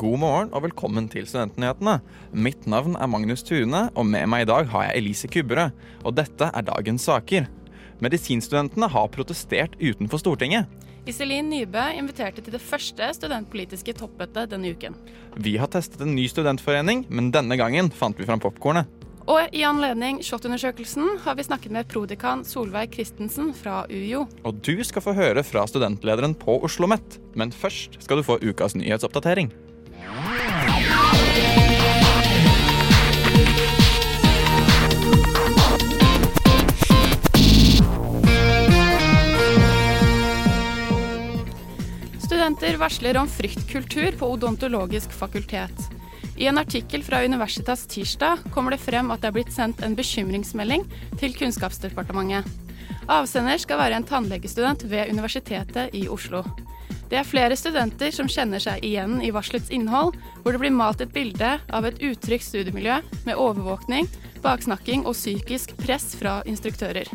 God morgen og velkommen til Studentnyhetene. Mitt navn er Magnus Tune, og med meg i dag har jeg Elise Kubberød. Og dette er dagens saker. Medisinstudentene har protestert utenfor Stortinget. Iselin Nybø inviterte til det første studentpolitiske toppmøtet denne uken. Vi har testet en ny studentforening, men denne gangen fant vi fram popkornet. Og i anledning SHoT-undersøkelsen har vi snakket med prodekan Solveig Christensen fra UiO. Og du skal få høre fra studentlederen på Oslo OsloMet. Men først skal du få ukas nyhetsoppdatering. Studenter varsler om fryktkultur på odontologisk fakultet. I en artikkel fra Universitas tirsdag kommer det frem at det er blitt sendt en bekymringsmelding til Kunnskapsdepartementet. Avsender skal være en tannlegestudent ved Universitetet i Oslo. Det er flere studenter som kjenner seg igjen i varselets innhold, hvor det blir malt et bilde av et utrygt studiemiljø med overvåkning, baksnakking og psykisk press fra instruktører.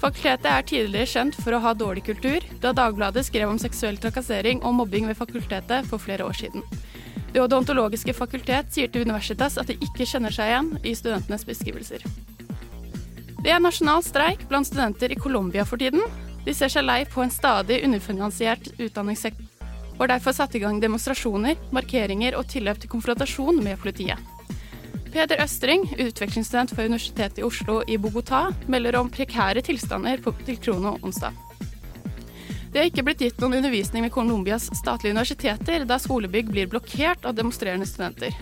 Fakultetet er tidligere kjent for å ha dårlig kultur, da Dagbladet skrev om seksuell trakassering og mobbing ved fakultetet for flere år siden. Det odontologiske fakultet sier til Universitas at de ikke kjenner seg igjen i studentenes beskrivelser. Det er nasjonal streik blant studenter i Colombia for tiden. De ser seg lei på en stadig underfinansiert utdanningssektor, og har derfor satt i gang demonstrasjoner, markeringer og tilløp til konfrontasjon med politiet. Peder Østring, utvekslingsstudent for Universitetet i Oslo i Bogotá, melder om prekære tilstander på, til Krono onsdag. Det har ikke blitt gitt noen undervisning ved Colombias statlige universiteter, da skolebygg blir blokkert av demonstrerende studenter.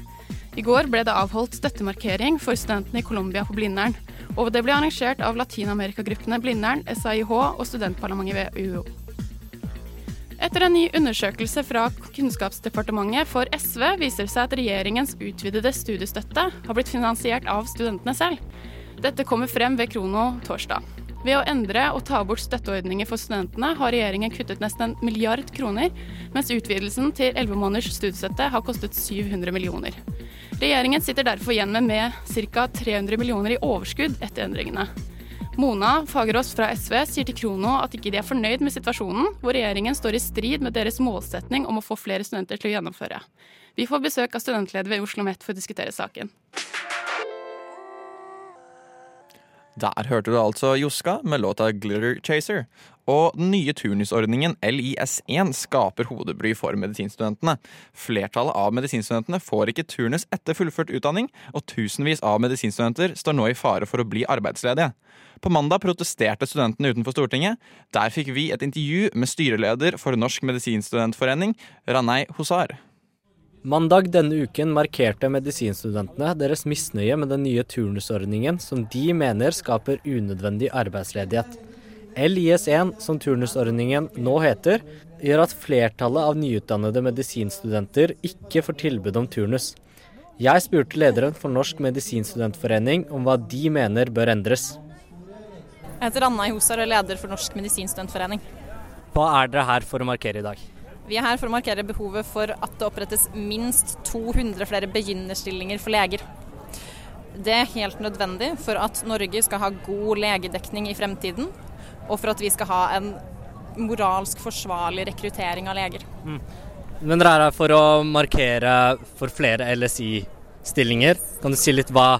I går ble det avholdt støttemarkering for studentene i Colombia på Blindern, og det ble arrangert av latinamerikagruppene Blindern, SAIH og studentparlamentet ved UiO. Etter en ny undersøkelse fra Kunnskapsdepartementet for SV viser det seg at regjeringens utvidede studiestøtte har blitt finansiert av studentene selv. Dette kommer frem ved Krono torsdag. Ved å endre og ta bort støtteordninger for studentene har regjeringen kuttet nesten en milliard kroner, mens utvidelsen til 11 måneders studiestøtte har kostet 700 millioner. Regjeringen sitter derfor igjen med, med ca. 300 millioner i overskudd etter endringene. Mona Fagerås fra SV sier til Krono at ikke de er fornøyd med situasjonen, hvor regjeringen står i strid med deres målsetning om å få flere studenter til å gjennomføre. Vi får besøk av studentleder ved Oslo OsloMet for å diskutere saken. Der hørte du altså Joska med låta 'Glitter Chaser'. Og den nye turnusordningen LIS1 skaper hodebry for medisinstudentene. Flertallet av medisinstudentene får ikke turnus etter fullført utdanning, og tusenvis av medisinstudenter står nå i fare for å bli arbeidsledige. På mandag protesterte studentene utenfor Stortinget. Der fikk vi et intervju med styreleder for Norsk medisinstudentforening, Ranei Hosar. Mandag denne uken markerte medisinstudentene deres misnøye med den nye turnusordningen som de mener skaper unødvendig arbeidsledighet. LIS1, som turnusordningen nå heter, gjør at flertallet av nyutdannede medisinstudenter ikke får tilbud om turnus. Jeg spurte lederen for Norsk medisinstudentforening om hva de mener bør endres. Jeg heter Anna Josar og er leder for Norsk medisinstudentforening. Hva er dere her for å markere i dag? Vi er her for å markere behovet for at det opprettes minst 200 flere begynnerstillinger for leger. Det er helt nødvendig for at Norge skal ha god legedekning i fremtiden, og for at vi skal ha en moralsk forsvarlig rekruttering av leger. Mm. Men dere er her for å markere for flere LSI-stillinger. Kan du si litt hva,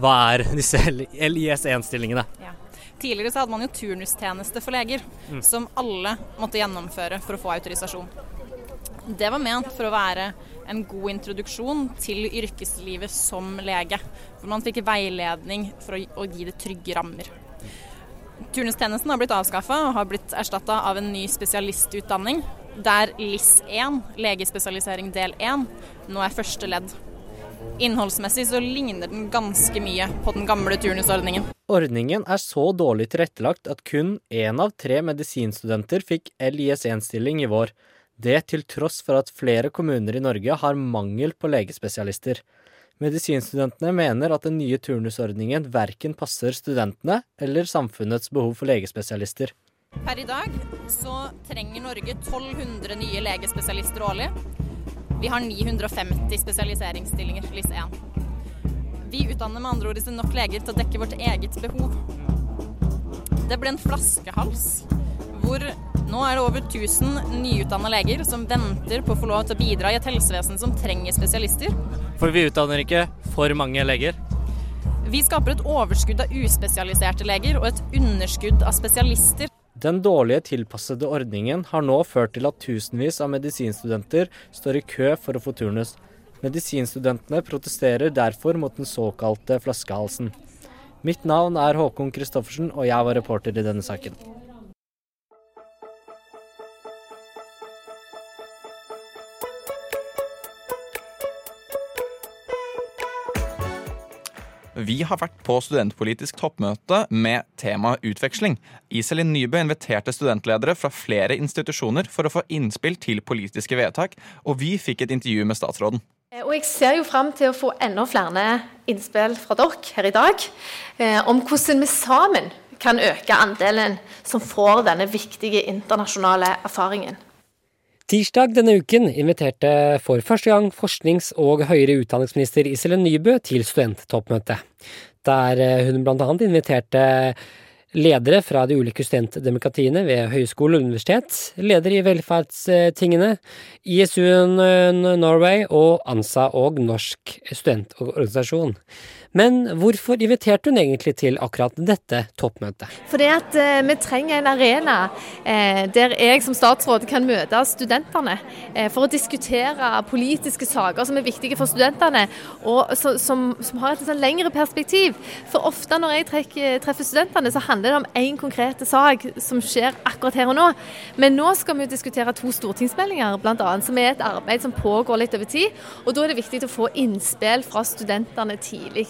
hva er disse LIS1-stillingene? Ja. Tidligere så hadde man jo turnustjeneste for leger, mm. som alle måtte gjennomføre for å få autorisasjon. Det var ment for å være en god introduksjon til yrkeslivet som lege. Hvor man fikk veiledning for å, gi det trygge rammer. Turnustjenesten har blitt avskaffa og har blitt erstatta av en ny spesialistutdanning, der LIS1, legespesialisering del 1, nå er første ledd. Innholdsmessig så ligner den ganske mye på den gamle turnusordningen. Ordningen er så dårlig tilrettelagt at kun én av tre medisinstudenter fikk LIS1-stilling i vår. Det til tross for at flere kommuner i Norge har mangel på legespesialister. Medisinstudentene mener at den nye turnusordningen verken passer studentene eller samfunnets behov for legespesialister. Per i dag så trenger Norge 1200 nye legespesialister årlig. Vi har 950 spesialiseringsstillinger, LIS1. Vi utdanner med andre ord ikke nok leger til å dekke vårt eget behov. Det ble en flaskehals hvor nå er det over 1000 nyutdanna leger som venter på å få lov til å bidra i et helsevesen som trenger spesialister. For vi utdanner ikke for mange leger? Vi skaper et overskudd av uspesialiserte leger og et underskudd av spesialister. Den dårlige tilpassede ordningen har nå ført til at tusenvis av medisinstudenter står i kø for å få turnus. Medisinstudentene protesterer derfor mot den såkalte flaskehalsen. Mitt navn er Håkon Christoffersen, og jeg var reporter i denne saken. Vi har vært på studentpolitisk toppmøte med tema utveksling. Iselin Nybø inviterte studentledere fra flere institusjoner for å få innspill til politiske vedtak, og vi fikk et intervju med statsråden. Eh, og Jeg ser jo fram til å få enda flere innspill fra dere her i dag eh, om hvordan vi sammen kan øke andelen som får denne viktige internasjonale erfaringen. Tirsdag denne uken inviterte for første gang forsknings- og høyere utdanningsminister Iselin Nybø til studenttoppmøte, der eh, hun blant annet inviterte ledere fra de ulike studentdemokratiene ved høyskole og universitet, ledere i velferdstingene, ISU Norway og ANSA og Norsk studentorganisasjon. Men hvorfor inviterte hun egentlig til akkurat dette toppmøtet? Fordi at eh, vi trenger en arena eh, der jeg som statsråd kan møte studentene eh, for å diskutere politiske saker som er viktige for studentene, og så, som, som, har et sånn lengre perspektiv. For ofte når jeg trekker, treffer studentene, så handler det om én konkret sak som skjer akkurat her og nå. Men nå skal vi diskutere to stortingsmeldinger, bl.a., som er et arbeid som pågår litt over tid. Og da er det viktig å få innspill fra studentene tidlig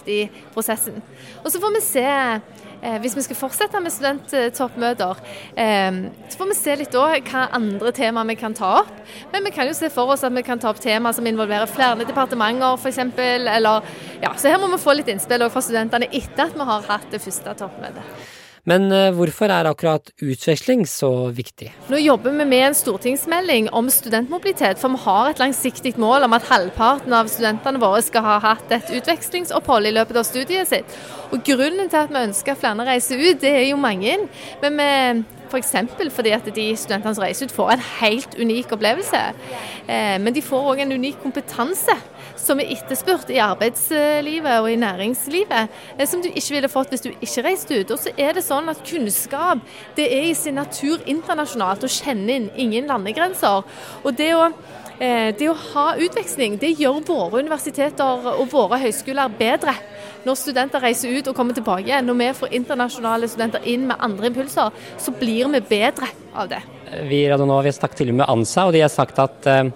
prosessen. Og så får vi se, eh, hvis vi skal fortsette med studenttoppmøter, eh, så får vi se litt da hva andre temaer vi kan ta opp. Men vi kan jo se for oss at vi kan ta opp temaer som involverer flere departementer f.eks. Eller ja, så her må vi få litt innspill fra studentene etter at vi har hatt det første toppmøtet. Men eh, hvorfor er akkurat utveksling så viktig? Nå jobber vi med en stortingsmelding om studentmobilitet, for vi har et langsiktig mål om at halvparten av studentene våre skal ha hatt et utvekslingsopphold i løpet av studiet sitt. Og Grunnen til at vi ønsker flere reiser ut, det er jo mange. Men vi F.eks. For fordi at de studentene som reiser ut, får en helt unik opplevelse. Eh, men de får òg en unik kompetanse som er etterspurt i arbeidslivet og i næringslivet, eh, som du ikke ville fått hvis du ikke reiste ut. Og så er det sånn at kunnskap det er i sin natur internasjonalt og kjenner inn ingen landegrenser. Og det å eh, det å ha utveksling det gjør våre universiteter og våre høyskoler bedre. Når studenter reiser ut og kommer tilbake, når vi får internasjonale studenter inn med andre impulser, så blir vi bedre av det. Vi, har snakket til og med ANSA, og de har sagt at Eh,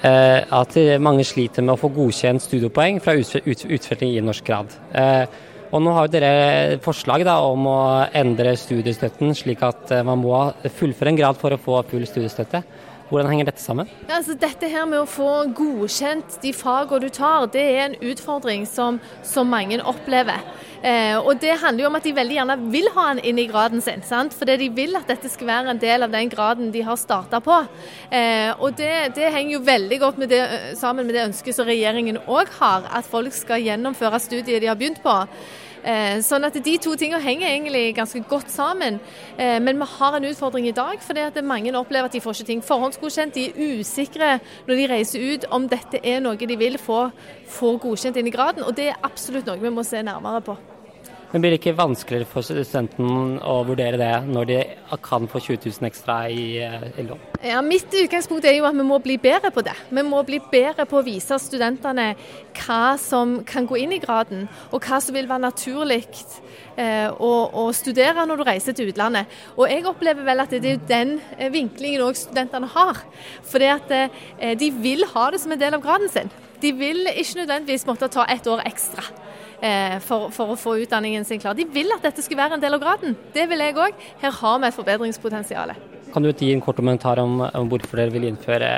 at mange sliter med å få godkjent studiepoeng fra utfelling i norsk grad. Eh, og nå har dere forslag da, om å endre studiestøtten, slik at eh, man må fullføre en grad for å få full studiestøtte. Hvordan henger dette sammen? Ja, altså dette her med å få godkjent de fagene du tar, det er en utfordring som, som mange opplever. Eh, og Det handler jo om at de veldig gjerne vil ha den inn i graden sin. sant? Fordi de vil at dette skal være en del av den graden de har starta på. Eh, og det, det, henger jo veldig godt med det, sammen med det ønsket som regjeringen òg har, at folk skal gjennomføre studiet de har begynt på. Eh, sånn at De to tingene henger egentlig ganske godt sammen. Eh, men vi har en utfordring i dag, fordi at mange opplever at de får ikke ting forhåndsgodkjent. De er usikre når de reiser ut om dette er noe de vil få, få godkjent inn i graden. og Det er absolutt noe vi må se nærmere på. Men Blir det ikke vanskeligere for studenten å vurdere det når de kan få 20 000 ekstra i, eh, i lån? Ja, Mitt utgangspunkt er jo at vi må bli bedre på det. Vi må bli bedre på å vise studentene hva som kan gå inn i graden, og hva som vil være naturlig eh, å, å, studere når du reiser til utlandet. Og Jeg opplever vel at det er den eh, vinklingen òg studentene har. At eh, de vil ha det som en del av graden sin. De vil ikke nødvendigvis måtte ta ett år ekstra. Eh, for, for, å få utdanningen sin klar. De vil at dette skal være en del av graden. Det vil jeg òg. Her har vi et forbedringspotensial. Kan du gi en kort kommentar om, om hvorfor dere vil innføre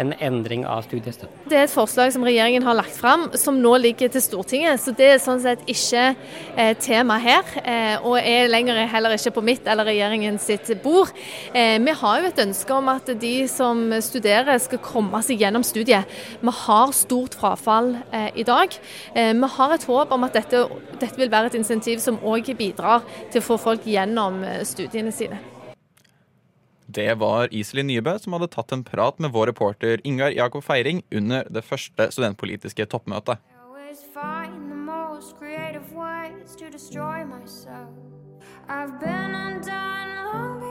en endring av studiestøtten? Det er et forslag som regjeringen har lagt fram, som nå ligger til Stortinget. Så det er sånn sett ikke eh, tema her, eh, og er lenger heller ikke på mitt eller regjeringen sitt bord. Eh, vi har jo et ønske om at de som studerer skal komme seg gjennom studiet. Vi har stort frafall eh, i dag. Eh, vi har et håp om at dette, dette vil være et insentiv som òg bidrar til å få folk gjennom eh, studiene sine. Det var Iselin Nybø som hadde tatt en prat med vår reporter Ingar Jakob Feiring under det første studentpolitiske toppmøtet. I've been undone long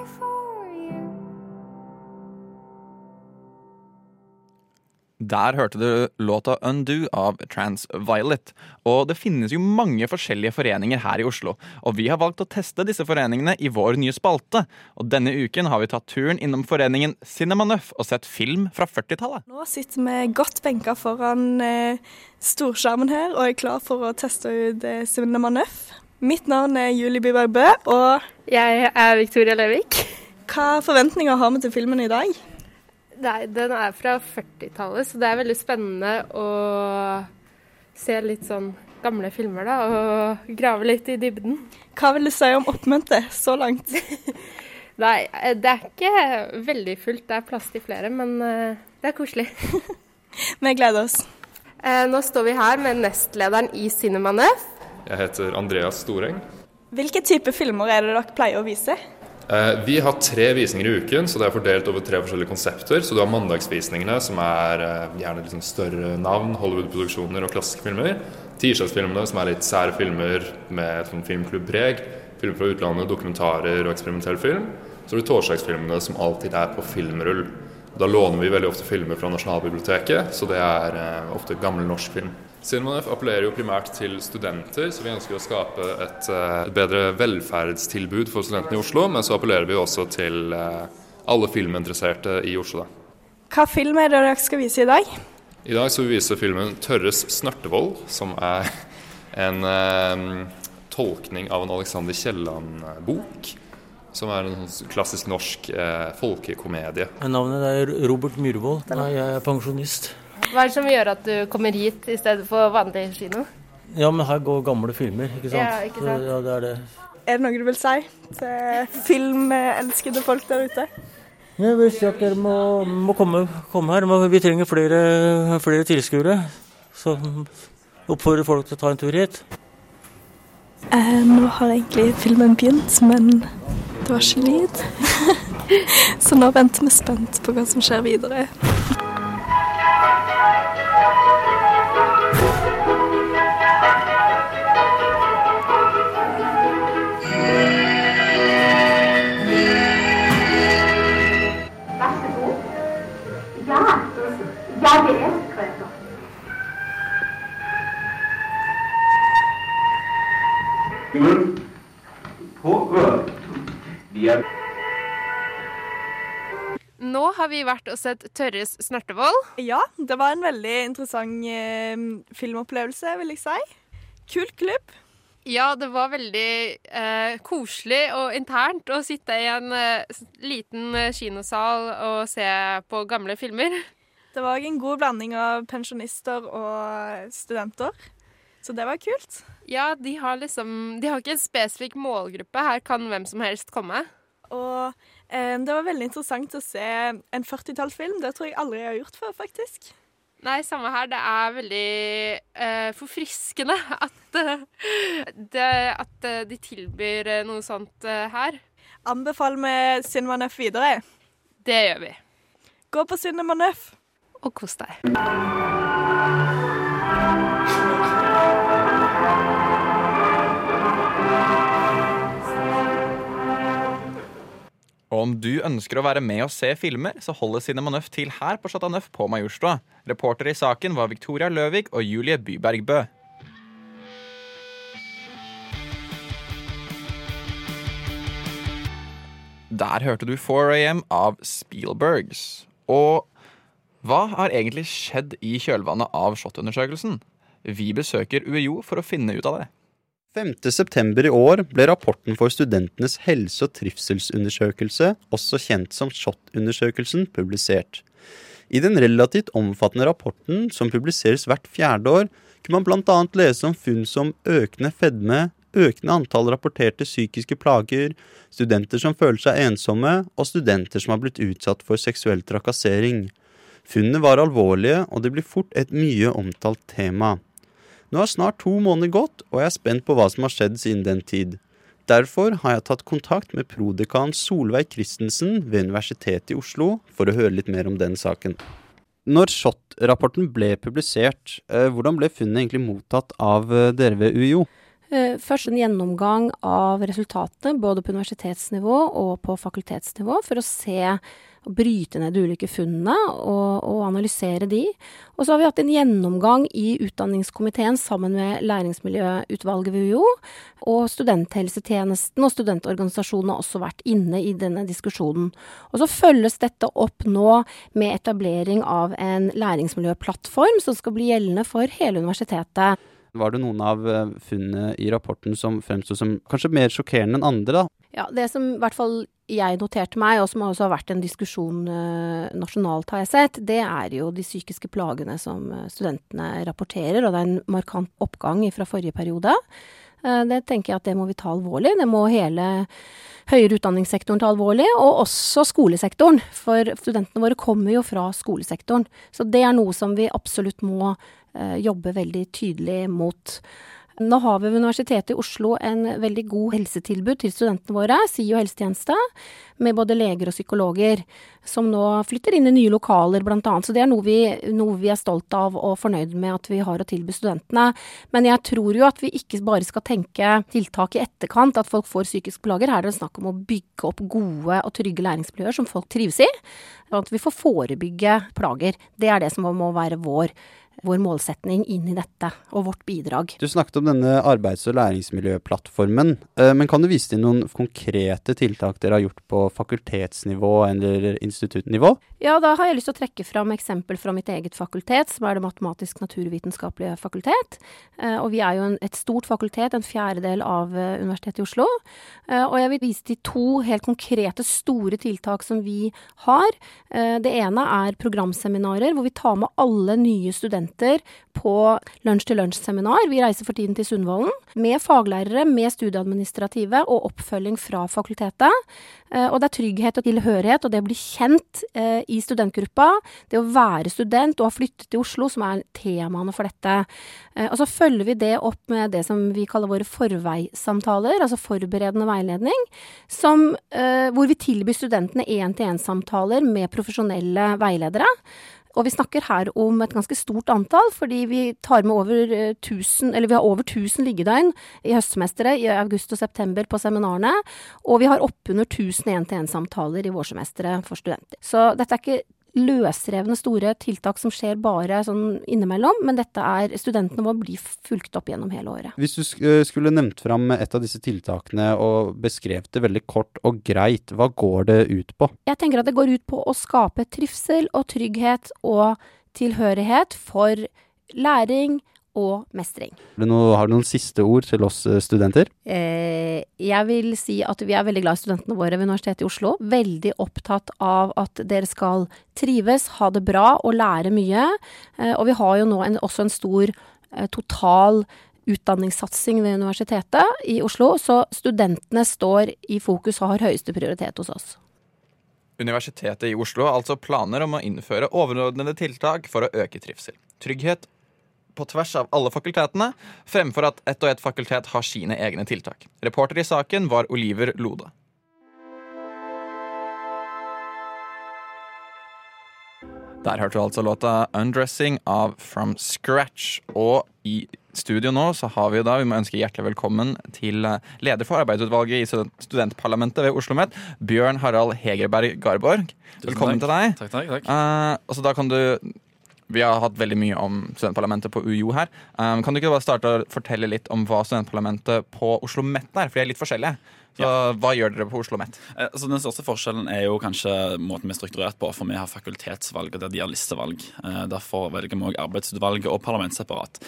Der hørte du låta 'Undo' av Transviolet. Og det finnes jo mange forskjellige foreninger her i Oslo. Og vi har valgt å teste disse foreningene i vår nye spalte. Og denne uken har vi tatt turen innom foreningen Cinema Nøff og sett film fra 40-tallet. Nå sitter vi godt benka foran eh, storskjermen her og er klar for å teste ut eh, Cinema Nøff. Mitt navn er Julie Byberg Bø, og Jeg er Victoria Løvik. hva forventninger har vi til filmen i dag? Nei, den er fra 40-tallet, så det er veldig spennende å se litt sånn gamle filmer, da, og grave litt i dybden. Hva vil du si om oppmøtet så langt? Nei, det er ikke veldig fullt, det er plass til flere, men eh, det er koselig. Vi gleder oss. Eh, Nå står vi her med nestlederen i Cinemanef. Jeg heter Andreas Storeng. Hvilke type filmer er det dere pleier å vise? Eh, Vi har tre visninger i uken, så det er fordelt over tre forskjellige konsepter. Så du har mandagsvisningene, som er eh, gjerne liksom større navn, Hollywood-produksjoner og klassiske filmer. Tirsdagsfilmene, som er litt sære filmer med sånn filmklubbpreg. Filmer fra utlandet, dokumentarer og eksperimentell film. Så har du torsdagsfilmene, som alltid er på filmrull. Da låner vi veldig ofte filmer fra Nasjonalbiblioteket, så det er eh, ofte gammel norsk film. Cinemanef appellerer jo primært til studenter, så vi ønsker å skape et, eh, et bedre velferdstilbud for studentene i Oslo. Men så appellerer vi også til eh, alle filminteresserte i Oslo. Da. Hva film er det dere skal vise i dag? I dag skal vi vise filmen 'Tørres snørtevold', som er en eh, tolkning av en Alexander Kielland-bok. Som er en sånn klassisk norsk eh, folkekomedie. Navnet er Robert Myhrvold. Jeg er pensjonist. Hva er det som gjør at du kommer hit i stedet for vanlig kino? Ja, men her går gamle filmer, ikke sant? Ja, ikke sant? Så, ja, det er det. Er det noe du vil si til filmelskede folk der ute? Jeg vil si at dere må, må komme, komme her. Vi trenger flere, flere tilskuere. Så oppfordrer folk til å ta en tur hit. Eh, nå har egentlig filmen begynt, men det var ikke lyd. Så nå venter vi spent på hva som skjer videre. Nå har vi vært og sett Tørres snørtevold. Ja, det var en veldig interessant eh, filmopplevelse, vil jeg si. Kult klubb. Ja, det var veldig eh, koselig og internt å sitte i en eh, liten kinosal og se på gamle filmer. Det var òg en god blanding av pensjonister og studenter, så det var kult. Ja, de har liksom De har ikke en spesifikk målgruppe. Her kan hvem som helst komme. Og eh, det var veldig interessant å se en 40-tallsfilm. Det tror jeg aldri jeg har gjort før, faktisk. Nei, samme her. Det er veldig eh, forfriskende at, eh, det, at eh, de tilbyr eh, noe sånt her. Anbefaler vi Cinema Nøff videre. Det gjør vi. Gå på Cinema Nøff. Og kos deg. Og om du ønsker å være med og se filmer, så holder Cinema Nøff til her på Chateau Nøff på Majorstua. Reportere i saken var Victoria Løvik og Julie Byberg Bø. Der hørte du 4AM av Spielbergs. Og hva har egentlig skjedd i kjølvannet av SHoT-undersøkelsen? Vi besøker UiO for å finne ut av det. 5.9. i år ble rapporten for studentenes helse- og trivselsundersøkelse, også kjent som SHoT-undersøkelsen, publisert. I den relativt omfattende rapporten, som publiseres hvert fjerde år, kunne man bl.a. lese om funn som økende fedme, økende antall rapporterte psykiske plager, studenter som føler seg ensomme, og studenter som har blitt utsatt for seksuell trakassering. Funnene var alvorlige, og det blir fort et mye omtalt tema. Nå har snart to måneder gått, og jeg er spent på hva som har skjedd siden den tid. Derfor har jeg tatt kontakt med prodekan Solveig Christensen ved Universitetet i Oslo for å høre litt mer om den saken. Når SHoT-rapporten ble publisert, eh, hvordan ble funnet egentlig mottatt av eh, dere ved UiO? Eh, Først en gjennomgang av resultatene, både på universitetsnivå og på fakultetsnivå, for å se og bryte ned de ulike funnene og, og analysere de. Og så har vi hatt en gjennomgang i utdanningskomiteen sammen med Læringsmiljøutvalget ved UiO. Og studenthelsetjenesten og studentorganisasjonene har også vært inne i denne diskusjonen. Og så følges dette opp nå med etablering av en læringsmiljøplattform som skal bli gjeldende for hele universitetet. Var det noen av eh, funnene i rapporten som fremsto som kanskje mer sjokkerende enn andre, da? Ja, det som i hvert fall jeg noterte meg, og som også har vært en diskusjon eh, nasjonalt, har jeg sett, det er jo de psykiske plagene som eh, studentene rapporterer, og det er en markant oppgang fra forrige periode. Eh, det tenker jeg at det må vi ta alvorlig. Det må hele høyere utdanningssektoren ta alvorlig, og også skolesektoren. For studentene våre kommer jo fra skolesektoren. Så det er noe som vi absolutt må eh, jobbe veldig tydelig mot. Nå har vi ved Universitetet i Oslo en veldig god helsetilbud til studentene våre, SIO helsetjeneste, med både leger og psykologer, som nå flytter inn i nye lokaler annet. Så det er noe vi, noe vi er stolt av og fornøyd med at vi har å tilby studentene. Men jeg tror jo at vi ikke bare skal tenke tiltak i etterkant, at folk får psykiske plager. Her er det snakk om å bygge opp gode og trygge læringsmiljøer som folk trives i. Og at vi får forebygge plager. Det er det som må være vår vår målsetning inn i dette, og vårt bidrag. Du snakket om denne arbeids- og læringsmiljøplattformen, eh, men kan du vise til noen konkrete tiltak dere har gjort på fakultetsnivå eller instituttnivå? Ja, da har jeg lyst til å trekke fram eksempel fra mitt eget fakultet, som er det matematisk-naturvitenskapelige fakultet. Eh, og vi er jo en, et stort fakultet, en fjerdedel av eh, Universitetet i Oslo. Og jeg vil vise til to helt konkrete, store tiltak som vi har. Det ene er programseminarer, hvor vi tar med alle nye studenter på lunsj-til-lunsj-seminar. Vi reiser for tiden til Sundvolden med faglærere, med studieadministrative og oppfølging fra fakultetet. Og det er trygghet og tilhørighet, og det å bli kjent i studentgruppa. Det å være student og ha flyttet til Oslo, som er temaene for dette. Og så følger vi det opp med det som vi kaller våre forveisamtaler, altså forberedende veiledning, som, hvor vi tilbyr studentene én-til-én-samtaler med profesjonelle veiledere. Og vi snakker her om et ganske stort antall, fordi vi tar med over 1000, eller vi har over 1000 liggedøgn i høstsemesteret i august og september på seminarene. Og vi har oppunder 1000 én-til-én-samtaler i vårsemesteret for studenter. Så dette er ikke løsrevne store tiltak som skjer bare sånn innimellom, men dette er studentene våre blir fulgt opp gjennom hele året. Hvis du skulle nevnt fram et av disse tiltakene og beskrevet det veldig kort og greit, hva går det ut på? Jeg tenker at det går ut på å skape trivsel og trygghet og tilhørighet for læring og mestring. Har du, noe, har du noen siste ord til oss studenter? Eh, jeg vil si at vi er veldig glad i studentene våre ved Universitetet i Oslo. Veldig opptatt av at dere skal trives, ha det bra og lære mye. Eh, og vi har jo nå en, også en stor eh, total utdanningssatsing ved Universitetet i Oslo, så studentene står i fokus og har høyeste prioritet hos oss. Universitetet i Oslo har altså planer om å innføre overordnede tiltak for å øke trivsel, trygghet på tvers av alle fakultetene, fremfor at ett og ett fakultet har sine egne tiltak. Reporter i saken var Oliver Lode. Der hørte du altså låta 'Undressing' av From Scratch. Og i studio nå så har vi jo da, vi må ønske hjertelig velkommen til leder for arbeidsutvalget i studentparlamentet ved Oslo OsloMet, Bjørn Harald Hegerberg Garborg. Velkommen til deg. Takk, takk, takk. Uh, og så da kan du vi har hatt veldig mye om studentparlamentet på UiO her. Um, kan du ikke bare starte å fortelle litt om hva studentparlamentet på Oslo OsloMet er? For de er litt forskjellige. Så hva gjør dere på Oslo OsloMet? Eh, så Den største forskjellen er jo kanskje måten vi er strukturert på. For vi har fakultetsvalg, og der de har listevalg. Eh, Derfor velger vi òg arbeidsutvalget og parlamentsseparat.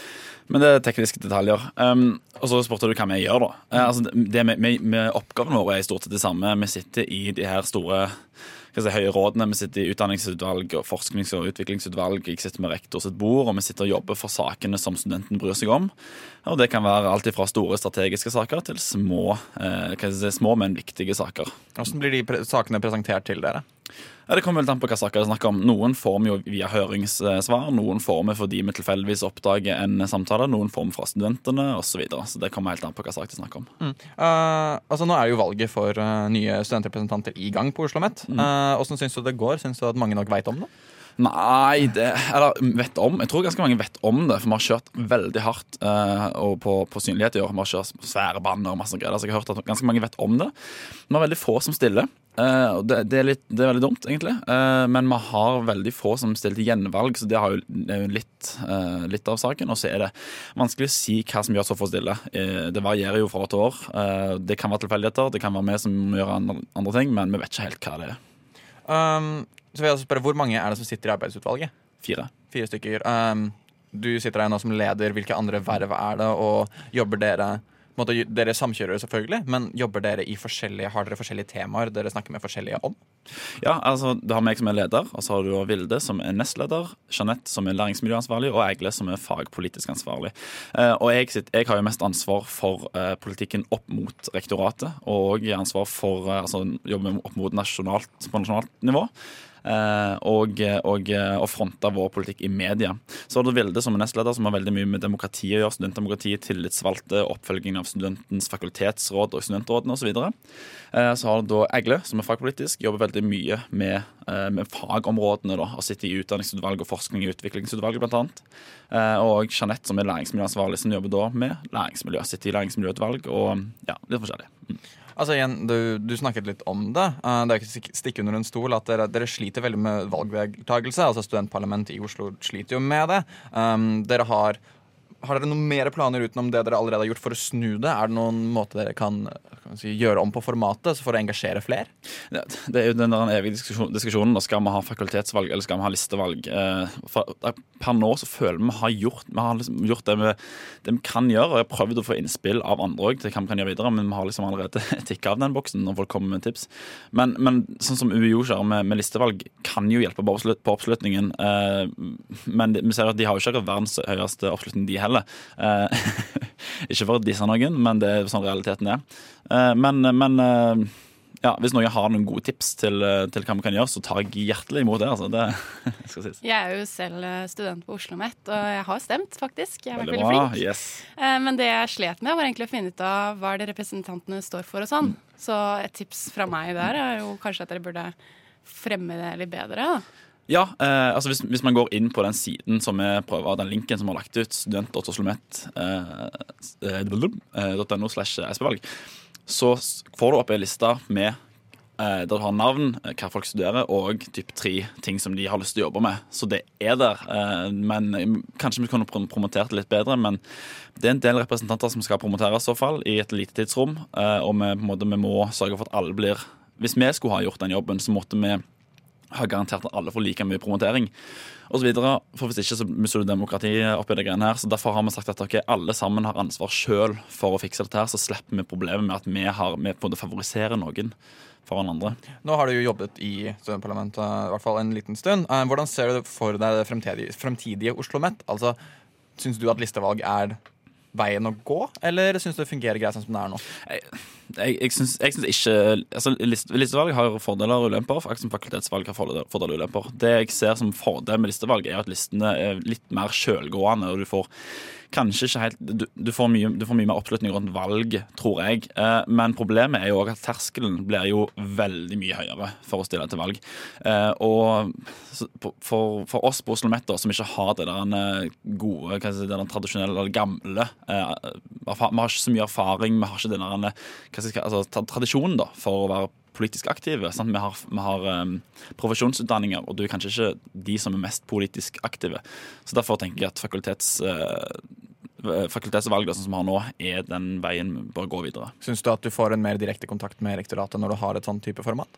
Men det er tekniske detaljer. Um, og så spurte du hva vi gjør, da. Eh, altså, det med, med, med Oppgavene våre er i stort sett det samme. Vi sitter i de her store si, høye rådene. Vi sitter i utdanningsutvalg og forsknings- og utviklingsutvalg. Jeg sitter med rektor sitt bord, og vi sitter og jobber for sakene som studenten bryr seg om. Og Det kan være alt fra store strategiske saker til små, eh, si, små men viktige saker. Hvordan blir de pre sakene presentert til dere? Ja, Det kommer vel an på hva saker det er snakk om. Noen får vi jo via høringssvar, noen får vi fordi vi tilfeldigvis oppdager en samtale, noen får vi fra studentene osv. Så, videre. så det kommer helt an på hva sak det er snakk om. Mm. Uh, altså Nå er jo valget for uh, nye studentrepresentanter i gang på Oslo OsloMet. Mm. Uh, hvordan syns du det går? Syns du at mange nok veit om det? Nei, det, eller vet om. Jeg tror ganske mange vet om det, for vi har kjørt veldig hardt uh, og på, på, synlighet i år. Vi har kjørt svære banner og masse greier. Så jeg har hørt at ganske mange vet om det. Vi har veldig få som stiller. Uh, det, det, er litt, det, er veldig dumt, egentlig. Uh, men vi har veldig få som stiller til gjenvalg, så det, jo, det er jo litt, litt, av saken. Og så er det vanskelig å si hva som gjør så få stille. det varierer jo fra år til år. det kan være tilfeldigheter, det kan være vi som gjør andre, andre, ting, men vi vet ikke helt hva det er. Um, så vil jeg spørre, Hvor mange er det som sitter i arbeidsutvalget? Fire. Fire stykker. Um, du sitter der nå som leder. Hvilke andre verv er det? Og jobber dere måte, Dere samkjører selvfølgelig, men jobber dere i forskjellige, har dere forskjellige temaer dere snakker med forskjellige om? Ja, altså Du har meg som er leder, og så har du Vilde som er nestleder, Jeanette som er læringsmiljøansvarlig, og Egle som er fagpolitisk ansvarlig. Eh, og jeg, sitter, jeg, har jo mest ansvar for eh, politikken opp mot rektoratet, og jeg har ansvar for eh, altså, jobber opp mot nasjonalt, på nasjonalt nivå. Eh, og, og, og fronte vår politikk i media. Så har du Vilde som er nestleder, som har veldig mye med demokrati å gjøre. Studentdemokrati, tillitsvalgte, oppfølging av studentens fakultetsråd og studentrådene osv. Så, eh, så har du da Egle, som er fagpolitisk, jobber veldig mye med, eh, med fagområdene. da, og Sitter i utdanningsutvalg og forskning i utviklingsutvalget, bl.a. Og Jeanette, som er læringsmiljøansvarlig, som jobber da med læringsmiljø. Sitter i læringsmiljøutvalg og ja, litt forskjellig. Altså igjen, du, du, snakket litt om det. Uh, det er ikke stikke under en stol at dere, dere sliter veldig med valgdeltakelse. Altså Studentparlamentet i Oslo sliter jo med det. Um, dere har har dere noen mer planer utenom det dere allerede har gjort for å snu det? Er det noen måte dere kan, kan si, gjøre om på formatet for å engasjere flere? Det, det er jo den der evige diskusjonen. Skal vi ha fakultetsvalg eller skal vi ha listevalg? Eh, for, per nå så føler vi har gjort, vi har liksom gjort det, vi, det vi kan gjøre. og Jeg har prøvd å få innspill av andre òg til hva vi kan gjøre videre, men vi har liksom allerede tikka av den boksen når folk kommer med tips. Men, men sånn som UiO kjører med, med, listevalg, kan jo hjelpe på oppslutningen. Eh, men vi ser at de har jo ikke verdens høyeste oppslutning, de heller heller. Eh, ikke for å disse noen, men det er sånn realiteten er. Eh, men, men eh, ja, hvis noen har noen gode tips til, til, hva vi kan gjøre, så tar jeg hjertelig imot det. Altså. det skal sies. Jeg er jo selv student på Oslo OsloMet, og jeg har stemt, faktisk. Jeg har vært veldig flink. Yes. Men det jeg slet med, var egentlig å finne ut av hva det representantene står for og sånn. Så et tips fra meg der er jo kanskje at dere burde fremme det litt bedre. da. Ja, eh, altså hvis, hvis, man går inn på den siden som vi prøver, den linken som vi har lagt ut, student.oslomet.no eh, eh, så får du opp ei liste med eh, der du har navn, eh, hva folk studerer, og typ tre ting som de har lyst til å jobbe med. Så det er der. Eh, men Kanskje vi kunne promotert det litt bedre, men det er en del representanter som skal promoteres i så fall, i et lite tidsrom. og vi, måte, vi må sørge for at alle blir Hvis vi skulle ha gjort den jobben, så måtte vi har garantert at alle får like mye promotering. Og videre, for Hvis ikke så mister du demokratiet oppi det greiene her. så Derfor har vi sagt at okay, alle sammen har ansvar sjøl for å fikse dette. her, Så slipper vi problemet med at vi, har, vi på en favoriserer noen foran andre. Nå har du jo jobbet i studentparlamentet i hvert fall en liten stund. Eh, hvordan ser du for deg det fremtidige, fremtidige Oslo OsloMet? Altså, Syns du at listevalg er veien å gå, eller syns du det fungerer greit sånn som det er nå? Jeg, jeg, syns ikke altså, Listevalg har fordeler og ulemper. Som fakultetsvalg har fordeler og ulemper. Det jeg ser som fordel med listevalg, er at listene er litt mer sjølgående. og du får kanskje ikke helt du, du, får mye, du, får mye, mer oppslutning rundt valg, tror jeg. Eh, men problemet er jo òg at terskelen blir jo veldig mye høyere for å stille til valg. Eh, og for, for oss på Oslo Met, som ikke har det der eh, gode, hva si, det der tradisjonelle eller gamle eh, Vi har ikke så mye erfaring, vi har ikke den der, altså, tradisjonen da, for å være politisk aktive. Sant? Vi har, vi har um, profesjonsutdanninger, og du er kanskje ikke de som er mest politisk aktive. Så Derfor tenker jeg at fakultets... Uh, fakultetsvalg sånn som vi har nå, er den veien vi bør gå videre. Syns du at du får en mer direkte kontakt med rektoratet når du har et sånn type format?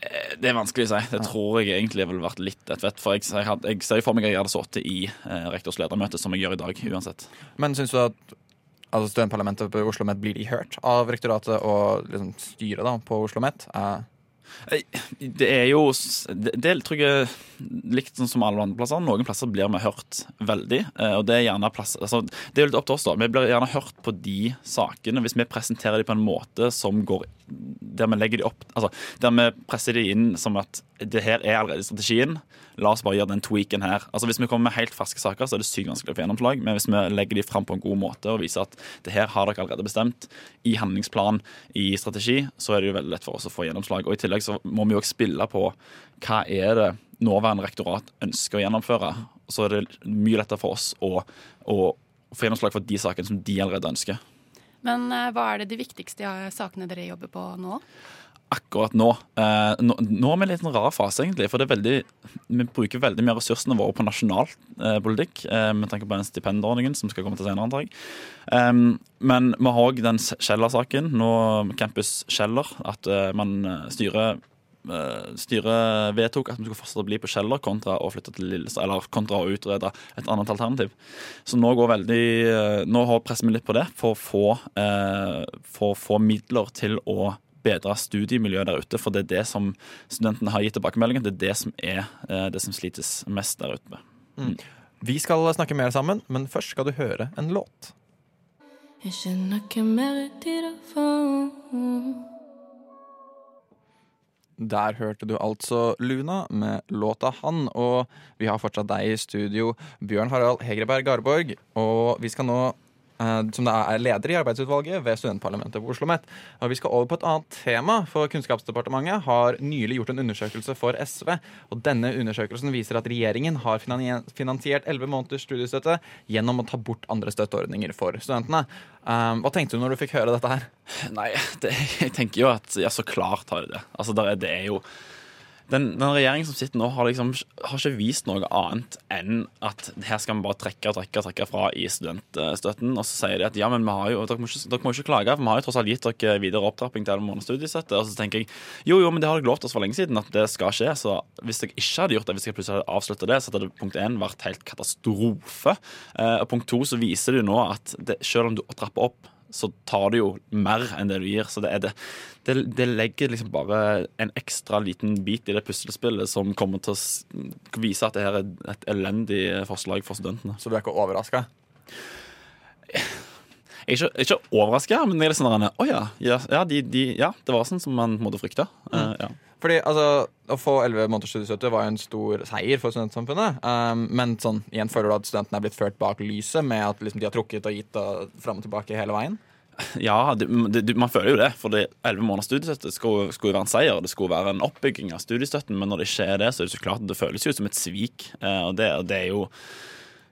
Eh, Det er vanskelig å si. Det tror jeg egentlig ville vært litt et vett. For jeg, jeg, jeg ser for meg at jeg hadde sittet i eh, rektors ledermøte, som jeg gjør i dag, uansett. Men syns du at altså, studentparlamentet på Oslo OsloMet blir de hørt av rektoratet og liksom, styret da, på Oslo OsloMet? Eh, Det er jo Det, tror jeg likt sånn som alle andre plasser. Noen plasser blir vi hørt veldig. eh, Og det er gjerne plasser altså, Det er jo litt opp til oss, da. Vi blir gjerne hørt på de sakene hvis vi presenterer dem på en måte som går Der vi legger de opp Altså der vi presser de inn som at det her er allerede strategien. La oss bare gjøre den tweaken her. Altså Hvis vi kommer med helt ferske saker, så er det sykt vanskelig å få gjennomslag. Men hvis vi legger de fram på en god måte og viser at det her har dere allerede bestemt i handlingsplan, i strategi, så er det jo veldig lett for oss å få gjennomslag. Og i tillegg så må vi jo også spille på hva er det nåværende rektorat ønsker å gjennomføre. Så er det mye lettere for oss å, å få gjennomslag for de sakene som de allerede ønsker. Men eh, hva er det de viktigste sakene dere jobber på nå? akkurat nå. Eh, nå. Nå er vi i en litt sånn rar fase, egentlig. For veldig, vi bruker veldig mye av ressursene våre på nasjonal eh, politikk. Eh, med tanke på den stipendordningen som skal komme til senere, antar jeg. Um, men vi har òg den Kjeller-saken, nå Campus Kjeller. At eh, man styrer Styret vedtok at vi skulle fortsette å bli på Kjeller kontra å flytte til Lillestad, eller kontra å utrede et annet alternativ. Så nå går veldig Nå presser vi litt på det for å få, for å få midler til å bedre studiemiljøet der ute. For det er det som studentene har gitt tilbakemeldingen. Det er det som er det som slites mest der ute. Mm. Vi skal snakke mer sammen, men først skal du høre en låt. Jeg skjønner ikke mer tid å få Der hørte du altså Luna med låta 'Han', og vi har fortsatt deg i studio, Bjørn Harald Hegreberg Garborg. Og vi skal nå som da er leder i arbeidsutvalget ved studentparlamentet på Oslo OsloMet. Vi skal over på et annet tema, for Kunnskapsdepartementet har nylig gjort en undersøkelse for SV. Og denne undersøkelsen viser at regjeringen har finansiert 11 måneders studiestøtte gjennom å ta bort andre støtteordninger for studentene. Hva tenkte du når du fikk høre dette her? Nei, det, jeg tenker jo at ja, så klart har de det. Altså, det er jo den, den regjeringen som sitter nå, har, liksom, har ikke vist noe annet enn at her skal vi bare trekke og trekke og trekke fra i studentstøtten. Og så sier de at ja, men vi har jo, dere, må ikke, dere må ikke klage, for vi har jo tross alt gitt dere videre opptrapping til måned studiestøtte. Og så tenker jeg jo, jo, men det har dere lovt oss for lenge siden at det skal skje. Så hvis dere ikke hadde gjort det, hvis dere plutselig hadde avsluttet det, så hadde det punkt én vært helt katastrofe. Eh, og punkt to så viser det jo nå at det, selv om du trapper opp så tar du jo mer enn det du gir. Så det, det, det, det, legger liksom bare en ekstra liten bit i det puslespillet som kommer til å vise at det her er et elendig forslag for studentene. Så du er ikke overraska? Jeg er ikke, ikke overraska, men jeg er litt sånn Å ja, ja, de, de, ja, det var sånn som man måtte frykte. Mm. Uh, ja. Fordi altså, Å få 11 måneders studiestøtte var jo en stor seier for studentsamfunnet. Um, men sånn, igjen føler du at studentene er blitt ført bak lyset med at liksom, de har trukket og gitt og fram og tilbake hele veien? Ja, det, det, man føler jo det. For 11 måneders studiestøtte skulle, skulle, være en seier. Det skulle være en oppbygging av studiestøtten, men når det ikke er det, så er det så klart det føles jo som et svik. Uh, og det, det er jo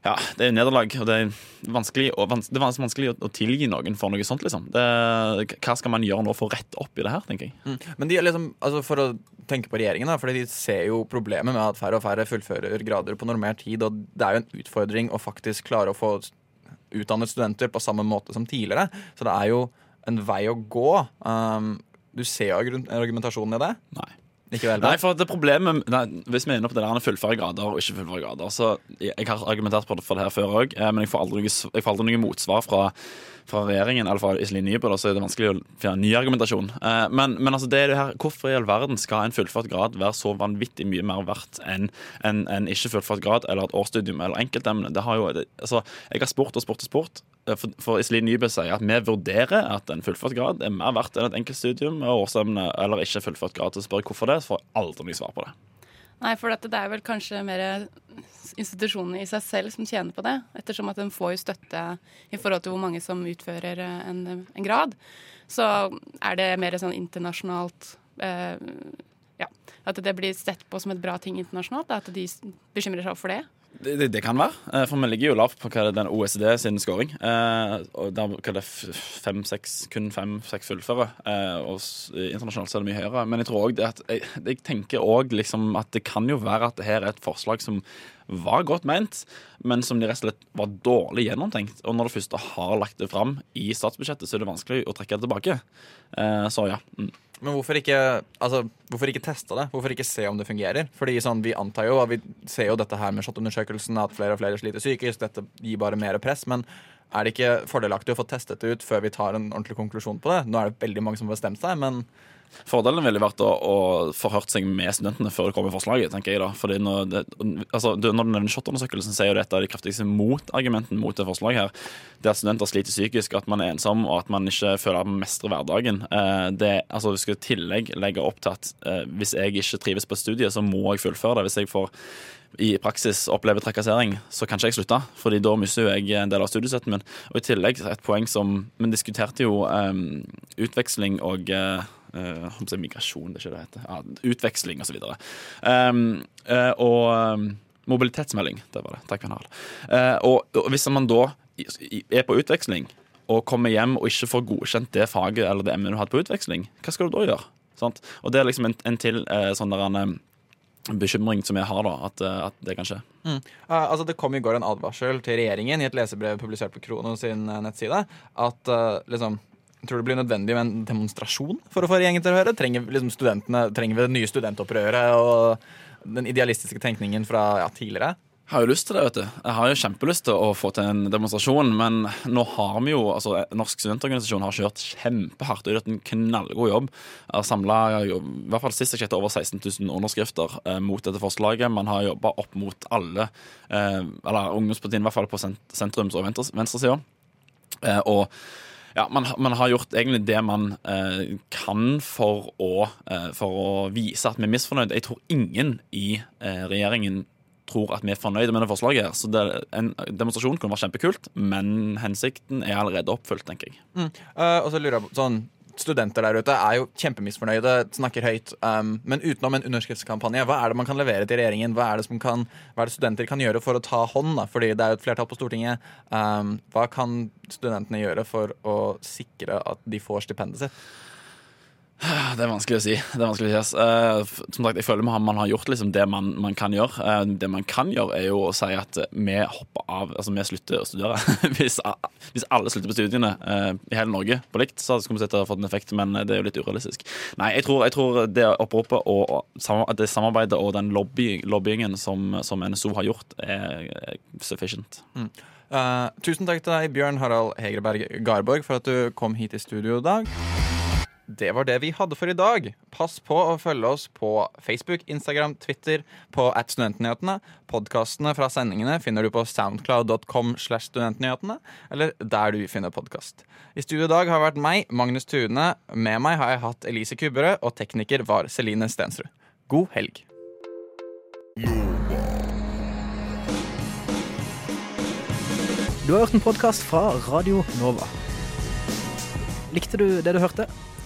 ja, det er nederlag, og det er vanskelig, og vans det er vanskelig å, å, tilgi noen for noe sånt. liksom. Det, hva skal man gjøre nå for å rette opp i det her, tenker jeg. Mm. Men de er liksom, altså for å tenke på regjeringen, da, for de ser jo problemet med at færre og færre fullfører grader på normert tid, og det er jo en utfordring å faktisk klare å få utdannet studenter på samme måte som tidligere. Så det er jo en vei å gå. Um, du ser jo argumentasjonen i det. Nei. Nei, for det problemet nei, Hvis vi er inne på det der fullføre grader og ikke fullføre grader så jeg har argumentert på det, for det her før òg, eh, men jeg får aldri, jeg får aldri noe motsvar fra, fra regjeringen eller fra Iselin Nybø, så er det vanskelig å finne ny argumentasjon. Eh, men, men altså, det er det her, hvorfor i all verden skal en fullført grad være så vanvittig mye mer verdt enn en, en ikke fullført grad eller et årsstudium eller enkeltemne? Det har jo, det, altså, jeg har spurt og spurt og spurt. Eh, for, for Iselin Nybø sier at vi vurderer at en fullført grad er mer verdt enn et enkeltstudium og årsemne eller ikke fullført grad. Så spør jeg hvorfor det, så får jeg aldri noe svar på det. Nei, for dette, det er vel kanskje mer institusjonene i seg selv som tjener på det. Ettersom at de får jo støtte i forhold til hvor mange som utfører en, en grad. Så er det mer sånn internasjonalt eh, Ja. At det blir sett på som et bra ting internasjonalt. At de bekymrer seg for det. Det, det, det kan være, eh, for vi ligger jo lavt på hva det er den OECD sin scoring. Eh, og der, hva det, er fem, seks, kun fem-seks fullfører. Eh, og internasjonalt er det mye høyere. Men jeg tror også det at jeg, jeg tenker også liksom at det kan jo være at det her er et forslag som var godt ment, men som de rett og slett var dårlig gjennomtenkt. Og når du først har lagt det fram i statsbudsjettet, så er det vanskelig å trekke det tilbake. Så ja. Mm. Men hvorfor ikke, altså, hvorfor ikke teste det? Hvorfor ikke se om det fungerer? Fordi sånn, Vi antar jo, og vi ser jo dette her med SHoT-undersøkelsen, at flere og flere sliter psykisk. Dette gir bare mer press. Men er det ikke fordelaktig å få testet det ut før vi tar en ordentlig konklusjon på det? Nå er det veldig mange som har bestemt seg, men Fordelen ville vært å, å forhørt seg med studentene før det kommer forslaget. tenker jeg da. Fordi når, det, altså, når den SHoT-undersøkelsen sier jo det et av de kraftigste motargumentene mot det forslaget her, det at studenter sliter psykisk, at man er ensom og at man ikke føler at man mestrer hverdagen. Eh, det, altså, Vi skal i tillegg legge opp til at eh, hvis jeg ikke trives på studiet, så må jeg fullføre det. Hvis jeg får i praksis opplever trakassering, så kan ikke jeg slutte. Fordi da mister jeg en del av studiestøtten min. Og i tillegg et poeng som Vi diskuterte jo eh, utveksling og eh, jeg migrasjon, det er ikke det heter. Ja, utveksling osv. Um, eh, og um, mobilitetsmelding, det var det. Takk, Harald. Eh, og, og hvis man da er på utveksling og kommer hjem og ikke får godkjent det faget eller det emnet du hadde på utveksling, hva skal du da gjøre? Sant? Og det er liksom en, en til sånn der en, bekymring som jeg har, da, at, at det kan skje. Mm. Altså Det kom i går en advarsel til regjeringen i et lesebrev publisert på Krono sin nettside. At liksom tror det blir nødvendig med en demonstrasjon for å få regjeringen til å høre. Trenger liksom trenger vi det nye studentopprøret og den idealistiske tenkningen fra ja, tidligere? Jeg har jo lyst til det, vet du. Jeg har jo kjempelyst til å få til en demonstrasjon, men nå har vi jo altså Norsk studentorganisasjon har kjørt kjempehardt og gjort en knallgod jobb. Samla i hvert fall sist jeg over 16 000 underskrifter eh, mot dette forslaget. Man har jobba opp mot alle, eh, eller ungdomspartiene i hvert fall på sent sentrums- og venstres- venstresida. Eh, og ja, man, man har gjort egentlig det man eh, kan for å, eh, for å vise at vi er misfornøyd. Jeg tror ingen i eh, regjeringen tror at vi er fornøyde med det forslaget. her. Så det, En demonstrasjon kunne vært kjempekult, men hensikten er allerede oppfylt, tenker jeg. Mm. Uh, og så lurer jeg på sånn Studenter der ute er jo kjempemisfornøyde, snakker høyt. Um, men utenom en underskriftskampanje, hva er det man kan levere til regjeringen? Hva er det, kan, hva er det studenter kan gjøre for å ta hånd? Da? Fordi det er jo et flertall på Stortinget. Um, hva kan studentene gjøre for å sikre at de får stipendet sitt? Det er vanskelig å si. Vanskelig å si. Eh, som sagt, jeg føler man, man har gjort liksom det man, man kan gjøre. Eh, det man kan gjøre, er jo å si at vi hopper av, altså vi slutter å studere. hvis, alle slutter på studiene eh, i hele Norge på likt, så skulle vi sett det fått en effekt, men det er jo litt urealistisk. Nei, jeg tror, jeg tror det oppropet og, og det samarbeidet og den lobby, lobbyingen som, som NSO har gjort, er er sufficient. Mm. Uh, tusen takk til deg, Bjørn Harald Hegerberg Garborg, for at du kom hit i studio i dag. Det var det vi hadde for i dag. Pass på å følge oss på Facebook, Instagram, Twitter, på at Studentnyhetene. Podkastene fra sendingene finner du på soundcloud.com slash studentnyhetene, eller der du finner podkast. I studio i dag har vært meg, Magnus Tune. Med meg har jeg hatt Elise Kubberød, og tekniker var Celine Stensrud. God helg. Du har hørt en podkast fra Radio Nova. Likte du det du hørte?